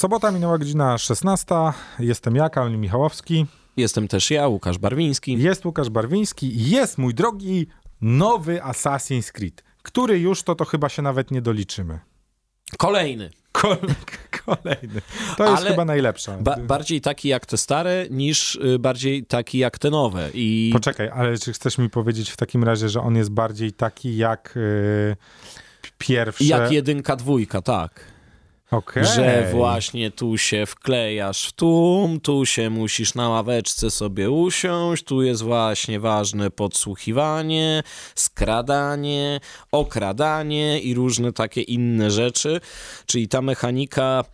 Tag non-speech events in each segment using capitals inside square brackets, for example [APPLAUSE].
Sobota minęła godzina 16. Jestem ja, Kamil Michałowski. Jestem też ja, Łukasz Barwiński. Jest Łukasz Barwiński. Jest mój drogi nowy Assassin's Creed, który już to, to chyba się nawet nie doliczymy. Kolejny. Kol [LAUGHS] kolejny. To jest Ale chyba najlepsza. Ba bardziej taki jak te stare, niż y, bardziej taki jak te nowe. I Poczekaj, ale czy chcesz mi powiedzieć w takim razie, że on jest bardziej taki jak yy, pierwszy? jak jedynka, dwójka, tak. Okej. Że właśnie tu się wklejasz w tłum, tu się musisz na ławeczce sobie usiąść, tu jest właśnie ważne podsłuchiwanie, skradanie, okradanie i różne takie inne rzeczy. Czyli ta mechanika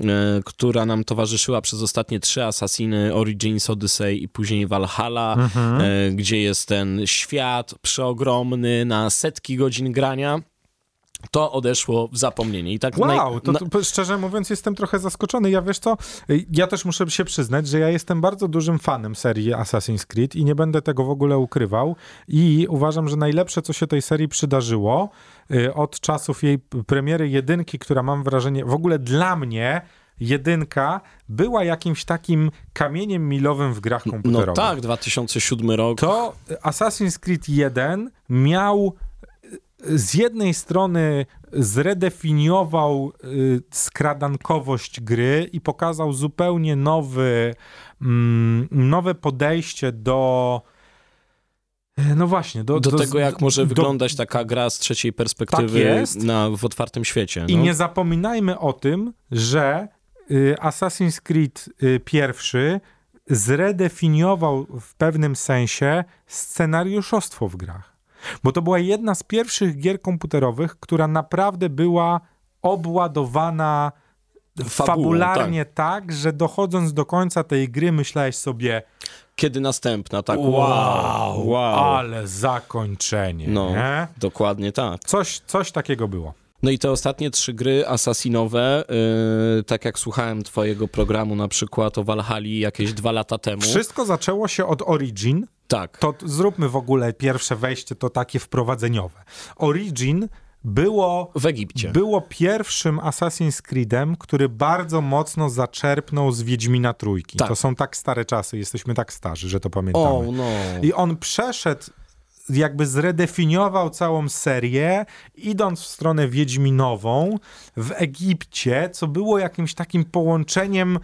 e, która nam towarzyszyła przez ostatnie trzy Assassiny, Origins, Odyssey i później Valhalla, Mhm. e, gdzie jest ten świat przeogromny na setki godzin grania. To odeszło w zapomnienie. I tak Wow, naj- to, to szczerze mówiąc jestem trochę zaskoczony. Ja wiesz co, ja też muszę się przyznać, że ja jestem bardzo dużym fanem serii Assassin's Creed i nie będę tego w ogóle ukrywał i uważam, że najlepsze, co się tej serii przydarzyło y, od czasów jej premiery jedynki, która mam wrażenie, w ogóle dla mnie jedynka była jakimś takim kamieniem milowym w grach No komputerowych. tak, 2007 rok. To Assassin's Creed 1 miał y, z jednej strony zredefiniował y, skradankowość gry i pokazał zupełnie nowy, mm, nowe podejście do no właśnie, do, do, tego, jak może do- wyglądać taka gra z trzeciej perspektywy Tak jest. na, w otwartym świecie. I no. nie zapominajmy o tym, że y, Assassin's Creed y, pierwszy zredefiniował w pewnym sensie scenariuszostwo w grach. Bo to była jedna z pierwszych gier komputerowych, która naprawdę była obładowana Fabułą, fabularnie tak. że dochodząc do końca tej gry myślałeś sobie Kiedy następna, tak? wow, wow. ale zakończenie. No, nie? dokładnie tak. Coś, coś takiego było. No i te ostatnie trzy gry asasinowe, yy, tak jak słuchałem twojego programu na przykład o Valhalla jakieś dwa lata temu. Wszystko zaczęło się od Origin, Tak. to zróbmy w ogóle pierwsze wejście, to takie wprowadzeniowe. Origin było, W Egipcie. było pierwszym Assassin's Creedem, który bardzo mocno zaczerpnął z Wiedźmina Trójki. Tak. To są tak stare czasy, jesteśmy tak starzy, że to pamiętamy. o, no. I on przeszedł, jakby zredefiniował całą serię, idąc w stronę Wiedźminową w Egipcie, co było jakimś takim połączeniem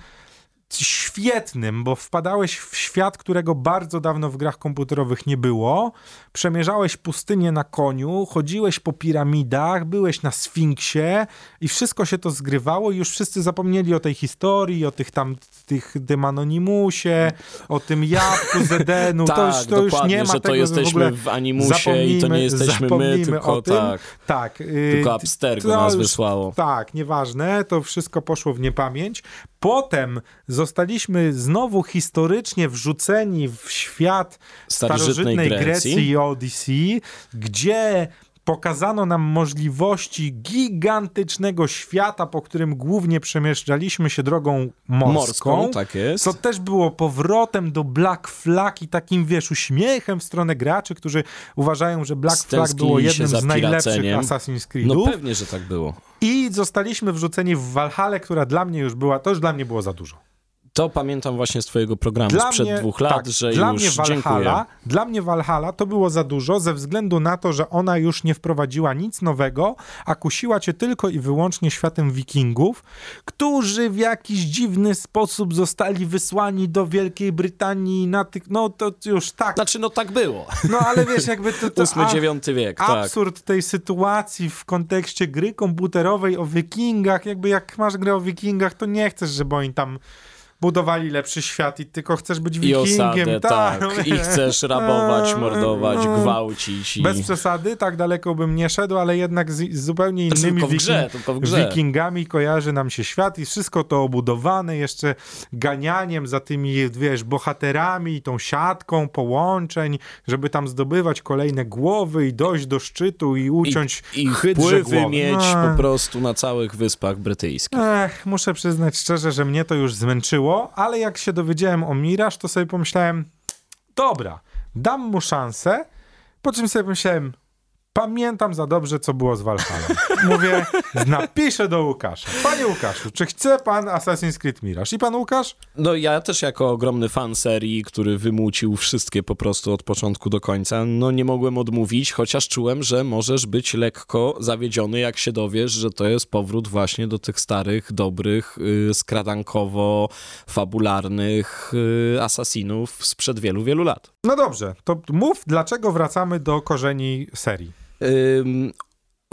świetnym, bo wpadałeś w świat, którego bardzo dawno w grach komputerowych nie było. Przemierzałeś pustynię na koniu, chodziłeś po piramidach, byłeś na Sfinksie i wszystko się to zgrywało i już wszyscy zapomnieli o tej historii, o tych tam tych tym Anonimusie, o tym jabłku z Edenu. [LAUGHS] Tak, to już, to już nie ma że to tego jesteśmy w w Animusie i to nie jesteśmy my, tylko tak. Tak. y, Tylko Abstergo to nas wysłało. Tak, nieważne, to wszystko poszło w niepamięć. Potem zostaliśmy znowu historycznie wrzuceni w świat Starożytnej starożytnej Grecji, Grecji i Odyssey, gdzie pokazano nam możliwości gigantycznego świata, po którym głównie przemieszczaliśmy się drogą morską. Morską, tak jest. Co też było powrotem do Black Flag i takim, wiesz, uśmiechem w stronę graczy, którzy uważają, że Black Flag było jednym z najlepszych. Assassin's Creedów. No pewnie, że tak było. I zostaliśmy wrzuceni w Valhalla, która dla mnie już była, to już dla mnie było za dużo. To pamiętam właśnie z twojego programu Dla sprzed mnie, dwóch lat, tak, że dla już mnie dziękuję. Valhalla, Dla mnie Valhalla to było za dużo ze względu na to, że ona już nie wprowadziła nic nowego, a kusiła cię tylko i wyłącznie światem wikingów, którzy w jakiś dziwny sposób zostali wysłani do Wielkiej Brytanii na tych, no to już tak, Znaczy, no tak było. no ale wiesz jakby to... to [LAUGHS] dziewiąty wiek, tak. absurd tej sytuacji w kontekście gry komputerowej o wikingach, jakby jak masz grę o wikingach, to nie chcesz, żeby oni tam budowali lepszy świat i tylko chcesz być I wikingiem. osadę, tak. I chcesz rabować, [LAUGHS] mordować, Mm. gwałcić. I... Bez przesady, tak daleko bym nie szedł, ale jednak z, z zupełnie innymi wiking- grze. wikingami kojarzy nam się świat i wszystko to obudowane jeszcze ganianiem za tymi, wiesz, bohaterami i tą siatką połączeń, żeby tam zdobywać kolejne głowy i dojść do szczytu i uciąć I, i wpływy głowy. mieć No. po prostu na całych wyspach brytyjskich. Ech, muszę przyznać szczerze, że mnie to już zmęczyło, ale jak się dowiedziałem o Miraż, to sobie pomyślałem, dobra, dam mu szansę, po czym sobie pomyślałem, Pamiętam za dobrze, co było z Valhalla. Mówię, napiszę do Łukasza. Panie Łukaszu, czy chce pan Assassin's Creed Mirage? I pan Łukasz? No ja też jako ogromny fan serii, który wymucił wszystkie po prostu od początku do końca, no nie mogłem odmówić, chociaż czułem, że możesz być lekko zawiedziony, jak się dowiesz, że to jest powrót właśnie do tych starych, dobrych, yy, skradankowo-fabularnych yy, asasinów sprzed wielu, wielu lat. No dobrze, to mów, dlaczego wracamy do korzeni serii.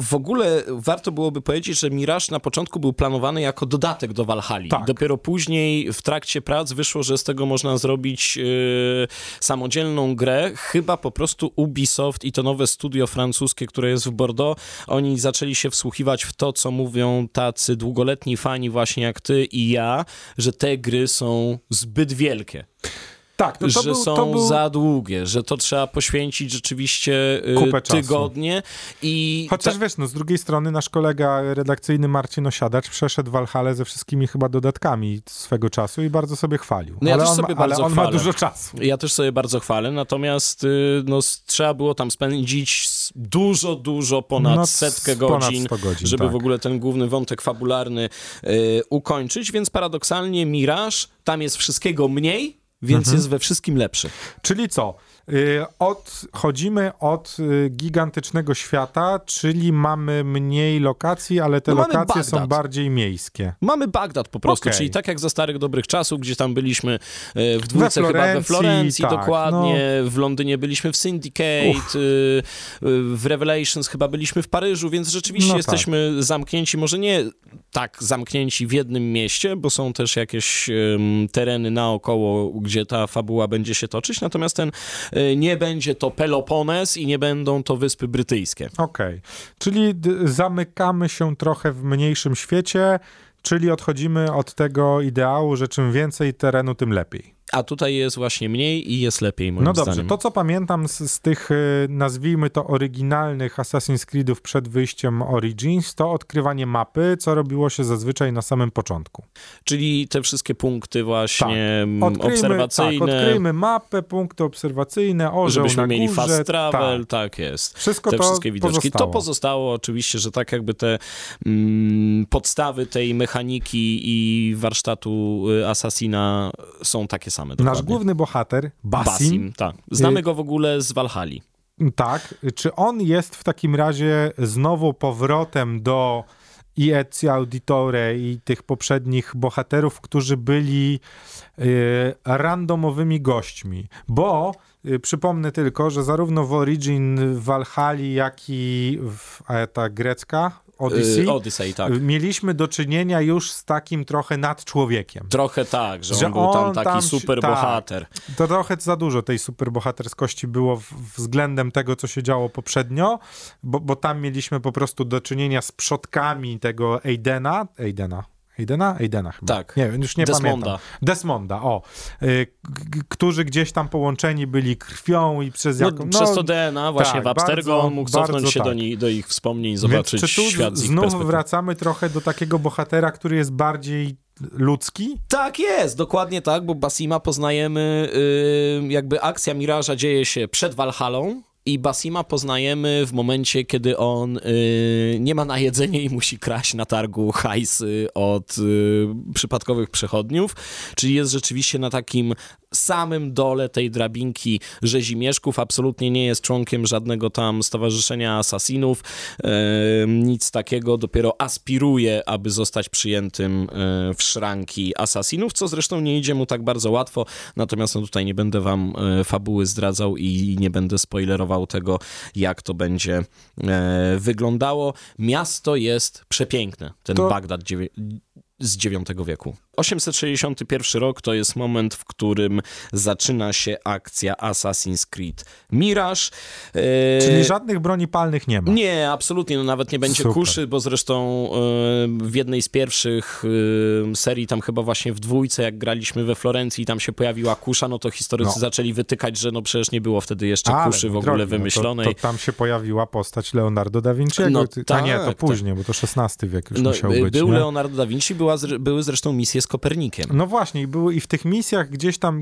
W ogóle warto byłoby powiedzieć, że Mirage na początku był planowany jako dodatek do Valhalla. Tak. Dopiero później w trakcie prac wyszło, że z tego można zrobić yy, samodzielną grę. Chyba po prostu Ubisoft i to nowe studio francuskie, które jest w Bordeaux, oni zaczęli się wsłuchiwać w to, co mówią tacy długoletni fani właśnie jak ty i ja, że te gry są zbyt wielkie. Tak, no że był, są był... za długie, że to trzeba poświęcić rzeczywiście y, czasu. tygodnie i Chociaż wiesz, no z drugiej strony nasz kolega redakcyjny Marcin Osiadacz przeszedł Valhalla ze wszystkimi chyba dodatkami swego czasu i bardzo sobie chwalił. No ja ale też on, sobie ma, ale bardzo on ma chwalę. dużo czasu. Ja też sobie bardzo chwalę, natomiast y, no, trzeba było tam spędzić dużo, dużo ponad No, setkę ponad godzin, 100 godzin, żeby tak. w ogóle ten główny wątek fabularny y, ukończyć, więc paradoksalnie Mirage, tam jest wszystkiego mniej, więc Mhm. jest we wszystkim lepszy. Czyli co? Y, Odchodzimy od y, gigantycznego świata, czyli mamy mniej lokacji, ale te No lokacje są bardziej miejskie. Mamy Bagdad po prostu, Okej. czyli tak jak za starych dobrych czasów, gdzie tam byliśmy e, w dwójce chyba we Florencji, tak, dokładnie, w Londynie byliśmy w Syndicate, y, y, w Revelations chyba byliśmy w Paryżu, więc rzeczywiście No tak. jesteśmy zamknięci, może nie tak zamknięci w jednym mieście, bo są też jakieś em, tereny naokoło, gdzie ta fabuła będzie się toczyć, natomiast ten nie będzie to Pelopones i nie będą to Wyspy Brytyjskie. Okej. Czyli d- zamykamy się trochę w mniejszym świecie, czyli odchodzimy od tego ideału, że czym więcej terenu, tym lepiej. A tutaj jest właśnie mniej i jest lepiej, moim No dobrze, zdaniem. to co pamiętam z, z tych, y, nazwijmy to oryginalnych Assassin's Creedów przed wyjściem Origins, to odkrywanie mapy, co robiło się zazwyczaj na samym początku. Czyli te wszystkie punkty właśnie mm, Tak. Odkryjmy, obserwacyjne, tak, odkryjmy mapę, punkty obserwacyjne, orzeł żebyśmy na mieli górze, fast travel, Tak. tak, jest. Wszystko te to wszystkie widoczki. pozostało. To pozostało oczywiście, że tak jakby te mm, podstawy tej mechaniki i warsztatu y, Assassina są takie same. Nasz dokładnie. główny bohater, Basim, Basim, tak. Znamy Y- go w ogóle z Valhalla. tak, czy on jest w takim razie znowu powrotem do Iezio Auditore i tych poprzednich bohaterów, którzy byli y, randomowymi gośćmi, bo y, przypomnę tylko, że zarówno w Origin, w Valhalla, jak i w a ta grecka Odyssey, Y, Odyssey, tak. y, mieliśmy do czynienia już z takim trochę nadczłowiekiem. Trochę tak, że, że on był tam on taki tam- super tak. bohater. To trochę za dużo tej superbohaterskości było względem tego, co się działo poprzednio, bo, bo tam mieliśmy po prostu do czynienia z przodkami tego Aidena. Aidena. Aidena? Aidena chyba. Tak. Nie już nie Desmonda. pamiętam. Desmonda, o. Y, którzy gdzieś tam połączeni byli krwią i przez No, jaką... przez to DNA właśnie tak, w Abstergo bardzo- on mógł cofnąć się do, tak. ni- do ich wspomnień i Więc zobaczyć czy tu świat z ich znów wracamy trochę do takiego bohatera, który jest bardziej ludzki? Tak jest, dokładnie tak, bo Basima poznajemy, yy, jakby akcja Miraża dzieje się przed Walhalą i Basima poznajemy w momencie, kiedy on yy, nie ma na jedzenie i musi kraść na targu hajsy od yy, przypadkowych przechodniów, czyli jest rzeczywiście na takim samym dole tej drabinki rzezimieszków, absolutnie nie jest członkiem żadnego tam stowarzyszenia asasinów, nic takiego, dopiero aspiruje, aby zostać przyjętym e, w szranki asasinów, co zresztą nie idzie mu tak bardzo łatwo, natomiast no tutaj nie będę wam e, fabuły zdradzał i nie będę spoilerował tego, jak to będzie e, wyglądało. Miasto jest przepiękne, ten To- Bagdad dziewię- z IX wieku. 861 rok to jest moment, w którym zaczyna się akcja Assassin's Creed Mirage. E, Czyli żadnych broni palnych nie ma. nie, absolutnie, no nawet nie będzie Super. kuszy, bo zresztą e, w jednej z pierwszych e, serii, tam chyba właśnie w dwójce, jak graliśmy we Florencji, tam się pojawiła kusza, no to historycy No. zaczęli wytykać, że no przecież nie było wtedy jeszcze Ale, kuszy w ogóle drogi, wymyślonej. No to, to tam się pojawiła postać Leonardo da Vinci'ego. No Ty- A nie, to tak, później, bo to XVI wiek już No, musiał być. był nie? Leonardo da Vinci, była, były zresztą misje z Kopernikiem. No właśnie, i były i w tych misjach gdzieś tam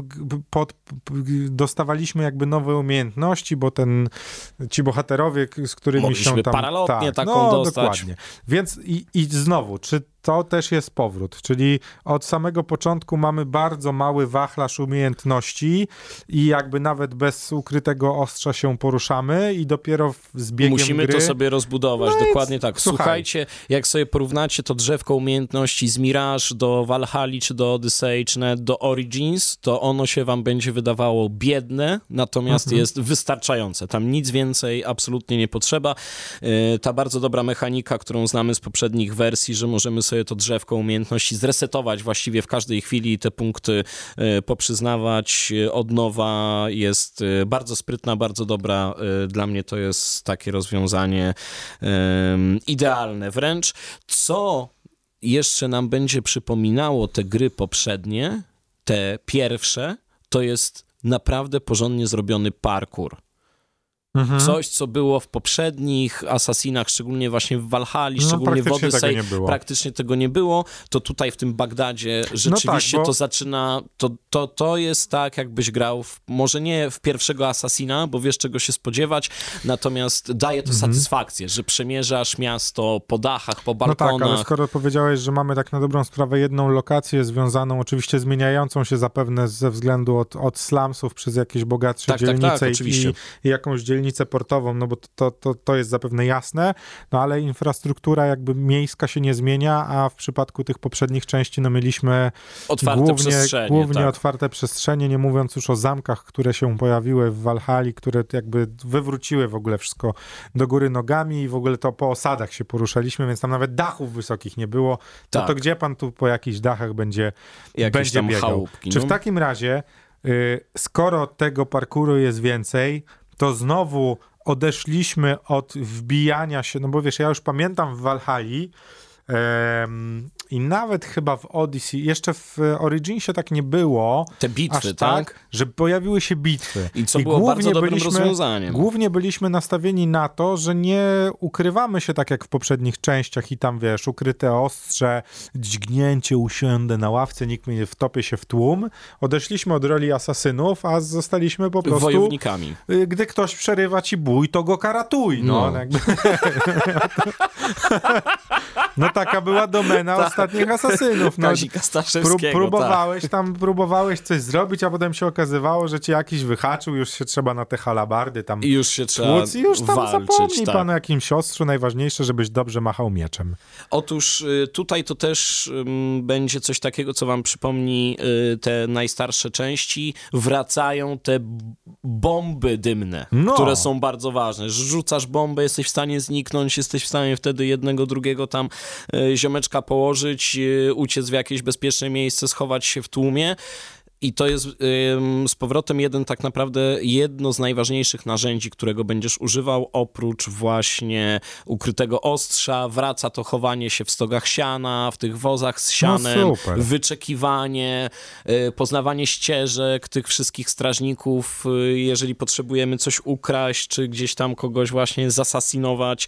pod, dostawaliśmy jakby nowe umiejętności, bo ten, ci bohaterowie, z którymi Mogliśmy się tam... paralotnie taką no, dostać. dokładnie. Więc i, i znowu, czy to też jest powrót? Czyli od samego początku mamy bardzo mały wachlarz umiejętności i jakby nawet bez ukrytego ostrza się poruszamy i dopiero w- z biegiem Musimy gry... to sobie rozbudować, No dokładnie tak. słuchaj. Słuchajcie, jak sobie porównacie to drzewko umiejętności z Mirage do Valhalla, czy do Odyssey, czy do Origins, to ono się wam będzie wydawało biedne, natomiast Mhm. jest wystarczające. Tam nic więcej absolutnie nie potrzeba. Yy, Ta bardzo dobra mechanika, którą znamy z poprzednich wersji, że możemy sobie to drzewko umiejętności zresetować właściwie w każdej chwili i te punkty yy, poprzyznawać yy, od nowa jest yy, bardzo sprytna, bardzo dobra. Dla mnie to jest takie rozwiązanie idealne wręcz. Co jeszcze nam będzie przypominało te gry poprzednie, te pierwsze, to jest naprawdę porządnie zrobiony parkour. Mhm. Coś, co było w poprzednich Assassinach, szczególnie właśnie w Valhalla, No, szczególnie w tego Odyssey, praktycznie tego nie było, to tutaj w tym Bagdadzie rzeczywiście bo- to zaczyna, to, to, to jest tak, jakbyś grał, w, może nie w pierwszego Assassina, bo wiesz czego się spodziewać, natomiast daje to Mhm. satysfakcję, że przemierzasz miasto po dachach, po No tak, balkonach. ale skoro powiedziałeś, że mamy tak na dobrą sprawę jedną lokację związaną, oczywiście zmieniającą się zapewne ze względu od, od slumsów przez jakieś bogatsze Tak, tak, tak, dzielnice i- oczywiście. i, i jakąś dzielnicę portową, no bo to, to, to jest zapewne jasne, no ale infrastruktura jakby miejska się nie zmienia, a w przypadku tych poprzednich części no mieliśmy Otwarte głównie, głównie tak. otwarte przestrzenie, nie mówiąc już o zamkach, które się pojawiły w Walhali, które jakby wywróciły w ogóle wszystko do góry nogami i w ogóle to po osadach się poruszaliśmy, więc tam nawet dachów wysokich nie było. No Tak. to gdzie pan tu po jakichś dachach będzie, Jakieś będzie biegał? chałupki. Czy no. w takim razie, y, skoro tego parkuru jest więcej, to znowu odeszliśmy od wbijania się, no bo wiesz, ja już pamiętam w Walhali i nawet chyba w Odyssey, jeszcze w Originsie tak nie było, Te bitwy, tak? tak, że pojawiły się bitwy. I co było bardzo dobrym rozwiązaniem. Głównie byliśmy nastawieni na to, że nie ukrywamy się tak jak w poprzednich częściach i tam wiesz, ukryte ostrze, dźgnięcie, usiądę na ławce, nikt mnie nie wtopię się w tłum. Odeszliśmy od roli asasynów, a zostaliśmy po prostu... Wojownikami. y, Gdy ktoś przerywa ci bój, to go karatuj. No, No. [LAUGHS] Jakby... [LAUGHS] no taka była domena ostatnich asasynów. No, Kazika Prób, tak. próbowałeś tam, próbowałeś coś zrobić, a potem się okazywało, że cię jakiś wyhaczył, już się trzeba na te halabardy tam I już się trzeba tłuc i już tam walczyć, zapomnij tak. pan o jakimś ostrzu, najważniejsze, żebyś dobrze machał mieczem. Otóż y, tutaj to też ym, będzie coś takiego, co wam przypomni y, te najstarsze części. Wracają te bomby dymne, No. które są bardzo ważne. Rzucasz bombę, jesteś w stanie zniknąć, jesteś w stanie wtedy jednego, drugiego tam ziomeczka położyć, y, uciec w jakieś bezpieczne miejsce, schować się w tłumie. I to jest ym, z powrotem jeden tak naprawdę jedno z najważniejszych narzędzi, którego będziesz używał, oprócz właśnie ukrytego ostrza, wraca to chowanie się w stogach siana, w tych wozach z sianem, No wyczekiwanie, y, poznawanie ścieżek tych wszystkich strażników, y, jeżeli potrzebujemy coś ukraść, czy gdzieś tam kogoś właśnie zasasinować.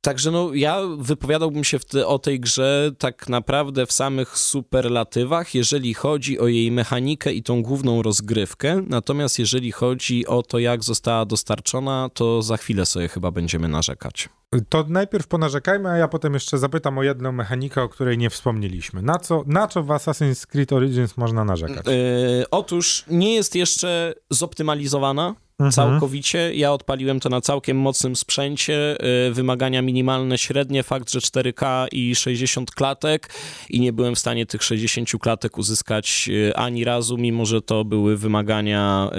Także no, ja wypowiadałbym się te, o tej grze tak naprawdę w samych superlatywach, jeżeli chodzi o jej mechanikę i tą główną rozgrywkę. Natomiast jeżeli chodzi o to, jak została dostarczona, to za chwilę sobie chyba będziemy narzekać. To najpierw ponarzekajmy, a ja potem jeszcze zapytam o jedną mechanikę, o której nie wspomnieliśmy. Na co, na co w Assassin's Creed Origins można narzekać? Yy, otóż nie jest jeszcze zoptymalizowana Mhm. całkowicie. Ja odpaliłem to na całkiem mocnym sprzęcie. Yy, wymagania minimalne, średnie, fakt, że 4K i 60 klatek i nie byłem w stanie tych 60 klatek uzyskać yy, ani razu, mimo że to były wymagania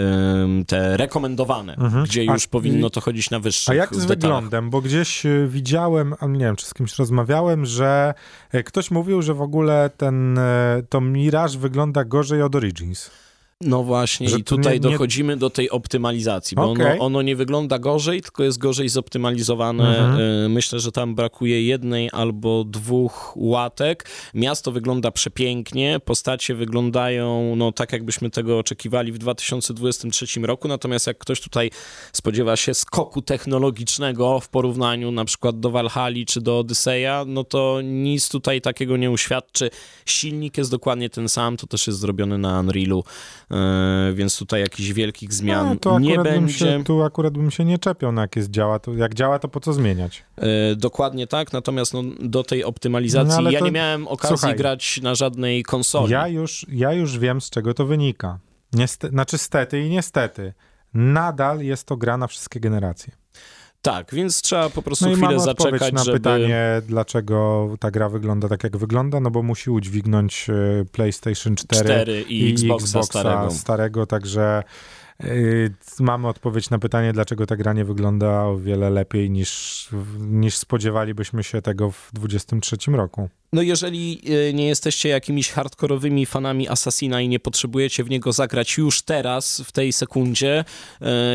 te rekomendowane, gdzie Mhm. A- już powinno to chodzić na wyższych A jak z detalach. wyglądem? Bo gdzieś y, widziałem, a nie wiem, czy z kimś rozmawiałem, że y, ktoś mówił, że w ogóle ten, y, to Mirage wygląda gorzej od Origins. No właśnie, Że i tutaj nie- nie- dochodzimy do tej optymalizacji, bo Okej. ono, ono nie wygląda gorzej, tylko jest gorzej zoptymalizowane. Mhm. Y, Myślę, że tam brakuje jednej albo dwóch łatek. Miasto wygląda przepięknie, postacie wyglądają no tak, jakbyśmy tego oczekiwali w 2023 roku, natomiast jak ktoś tutaj spodziewa się skoku technologicznego w porównaniu na przykład do Valhalla czy do Odyseja, no to nic tutaj takiego nie uświadczy. Silnik jest dokładnie ten sam, to też jest zrobione na Unrealu, e, więc tutaj jakichś wielkich zmian No, nie będzie. się, tu akurat bym się nie czepiał na jak jest działa. To, jak działa, to po co zmieniać? E, Dokładnie tak, natomiast no, do tej optymalizacji No, ja to- nie miałem okazji słuchaj, grać na żadnej konsoli. Ja już, ja już wiem, z czego to wynika. Nieste, znaczy stety i niestety. Nadal jest to gra na wszystkie generacje. Tak, więc trzeba po prostu No i chwilę zaczekać, na żeby... pytanie, dlaczego ta gra wygląda tak, jak wygląda, no bo musi udźwignąć e, PlayStation 4, 4 i, Xboxa, starego. starego, także y, mamy odpowiedź na pytanie, dlaczego ta gra nie wygląda o wiele lepiej niż, niż spodziewalibyśmy się tego w 2023 roku. No jeżeli y, nie jesteście jakimiś hardkorowymi fanami Assassina i nie potrzebujecie w niego zagrać już teraz, w tej sekundzie,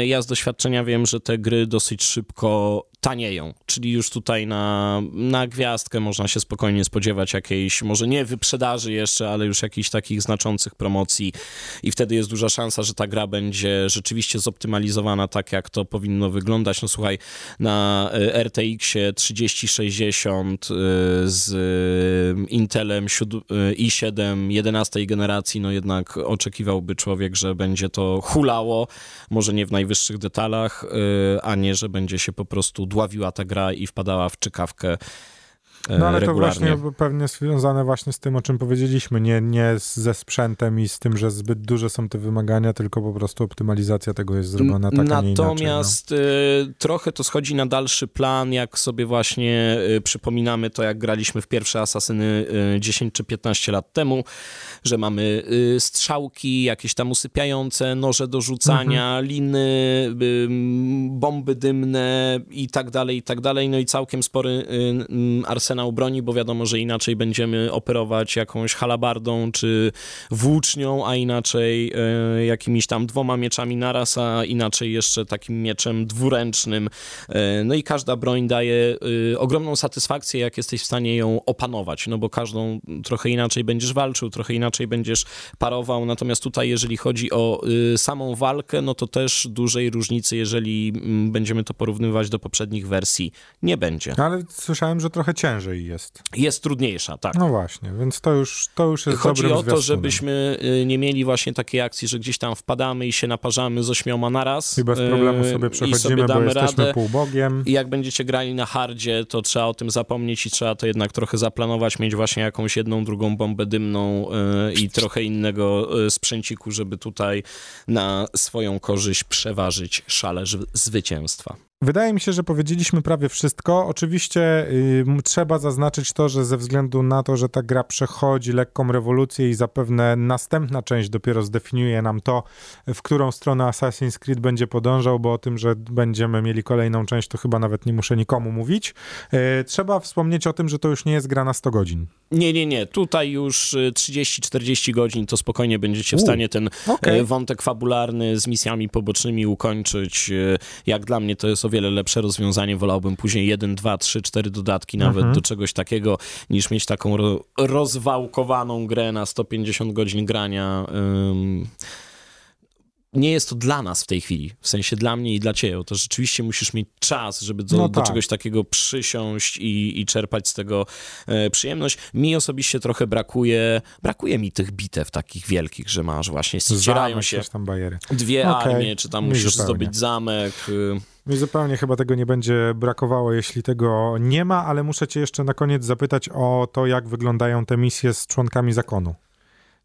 y, ja z doświadczenia wiem, że te gry dosyć szybko tanieją, czyli już tutaj na, na gwiazdkę można się spokojnie spodziewać jakiejś, może nie wyprzedaży jeszcze, ale już jakichś takich znaczących promocji i wtedy jest duża szansa, że ta gra będzie rzeczywiście zoptymalizowana tak, jak to powinno wyglądać. No słuchaj, na y, RTX-ie 3060 y, z Intelem siód- y, i7 11 generacji, no jednak oczekiwałby człowiek, że będzie to hulało, może nie w najwyższych detalach, y, a nie, że będzie się po prostu dławiła ta gra i wpadała w czykawkę y, No ale to regularnie. właśnie pewnie związane właśnie z tym, o czym powiedzieliśmy, nie, nie ze sprzętem i z tym, że zbyt duże są te wymagania, tylko po prostu optymalizacja tego jest zrobiona tak, a nie inaczej. Natomiast y, trochę to schodzi na dalszy plan, jak sobie właśnie y, przypominamy to, jak graliśmy w pierwsze Asasyny y, 10 czy 15 lat temu, że mamy strzałki, jakieś tam usypiające, noże do rzucania, Mhm. liny, bomby dymne i tak dalej, i tak dalej. No i całkiem spory y, arsenał broni, bo wiadomo, że inaczej będziemy operować jakąś halabardą czy włócznią, a inaczej e, jakimiś tam dwoma mieczami naraz, a inaczej jeszcze takim mieczem dwuręcznym. E, no i każda broń daje e, ogromną satysfakcję, jak jesteś w stanie ją opanować, no bo każdą trochę inaczej będziesz walczył, trochę inaczej będziesz parował, natomiast tutaj jeżeli chodzi o samą walkę, no to też dużej różnicy, jeżeli mm, będziemy to porównywać do poprzednich wersji, nie będzie. Ale słyszałem, że trochę ciężej jest. Jest trudniejsza, tak. No właśnie, więc to już, to już jest Chodzi o to, zwiastunem. żebyśmy y, nie mieli właśnie takiej akcji, że gdzieś tam wpadamy i się naparzamy z ośmioma naraz. I bez problemu y, sobie przechodzimy, sobie bo damy jesteśmy radę. półbogiem. I jak będziecie grali na hardzie, to trzeba o tym zapomnieć i trzeba to jednak trochę zaplanować, mieć właśnie jakąś jedną, drugą bombę dymną y, i trochę innego sprzęciku, żeby tutaj na swoją korzyść przeważyć szale zwycięstwa. Wydaje mi się, że powiedzieliśmy prawie wszystko. Oczywiście y, trzeba zaznaczyć to, że ze względu na to, że ta gra przechodzi lekką rewolucję i zapewne następna część dopiero zdefiniuje nam to, w którą stronę Assassin's Creed będzie podążał, bo o tym, że będziemy mieli kolejną część, to chyba nawet nie muszę nikomu mówić. Y, trzeba wspomnieć o tym, że to już nie jest gra na 100 godzin. Nie, nie, nie. Tutaj już y, 30-40 godzin to spokojnie będziecie w stanie ten e, wątek fabularny z misjami pobocznymi ukończyć. Jak dla mnie to jest o wiele lepsze rozwiązanie. Wolałbym później 1, 2, 3, 4 dodatki nawet Mhm. do czegoś takiego, niż mieć taką ro rozwałkowaną grę na 150 godzin grania. Ym, nie jest to dla nas w tej chwili, w sensie dla mnie i dla ciebie, to rzeczywiście musisz mieć czas, żeby do, No do tak. czegoś takiego przysiąść i, i czerpać z tego e, przyjemność. Mi osobiście trochę brakuje, brakuje mi tych bitew takich wielkich, że masz właśnie, ścierają się dwie Okej, armie, czy tam mi musisz zupełnie. zdobyć zamek. y, Mi zupełnie chyba tego nie będzie brakowało, jeśli tego nie ma, ale muszę cię jeszcze na koniec zapytać o to, jak wyglądają te misje z członkami zakonu.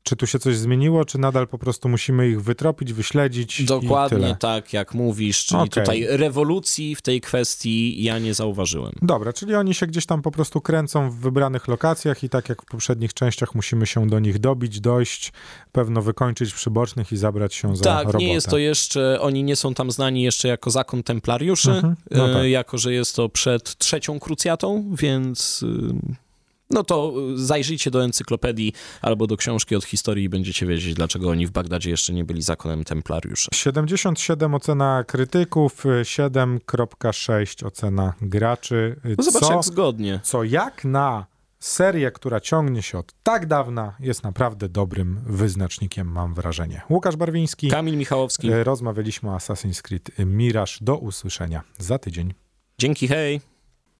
Czy tu się coś zmieniło, czy nadal po prostu musimy ich wytropić, wyśledzić i Dokładnie tak, jak mówisz, czyli Okej. tutaj rewolucji w tej kwestii ja nie zauważyłem. Dobra, czyli oni się gdzieś tam po prostu kręcą w wybranych lokacjach i tak jak w poprzednich częściach musimy się do nich dobić, dojść, pewno wykończyć przybocznych i zabrać się za Tak, robotę. nie jest to jeszcze, oni nie są tam znani jeszcze jako zakon templariuszy, Mhm, no e, tak. jako że jest to przed trzecią krucjatą, więc no to y, zajrzyjcie do encyklopedii albo do książki od historii i będziecie wiedzieć, dlaczego oni w Bagdadzie jeszcze nie byli zakonem templariuszy. 77 ocena krytyków, 7.6 ocena graczy. No zobacz, co, jak zgodnie. co jak na serię, która ciągnie się od tak dawna, jest naprawdę dobrym wyznacznikiem, mam wrażenie. Łukasz Barwiński. Kamil Michałowski. Rozmawialiśmy o Assassin's Creed Mirage. Do usłyszenia za tydzień. Dzięki, hej!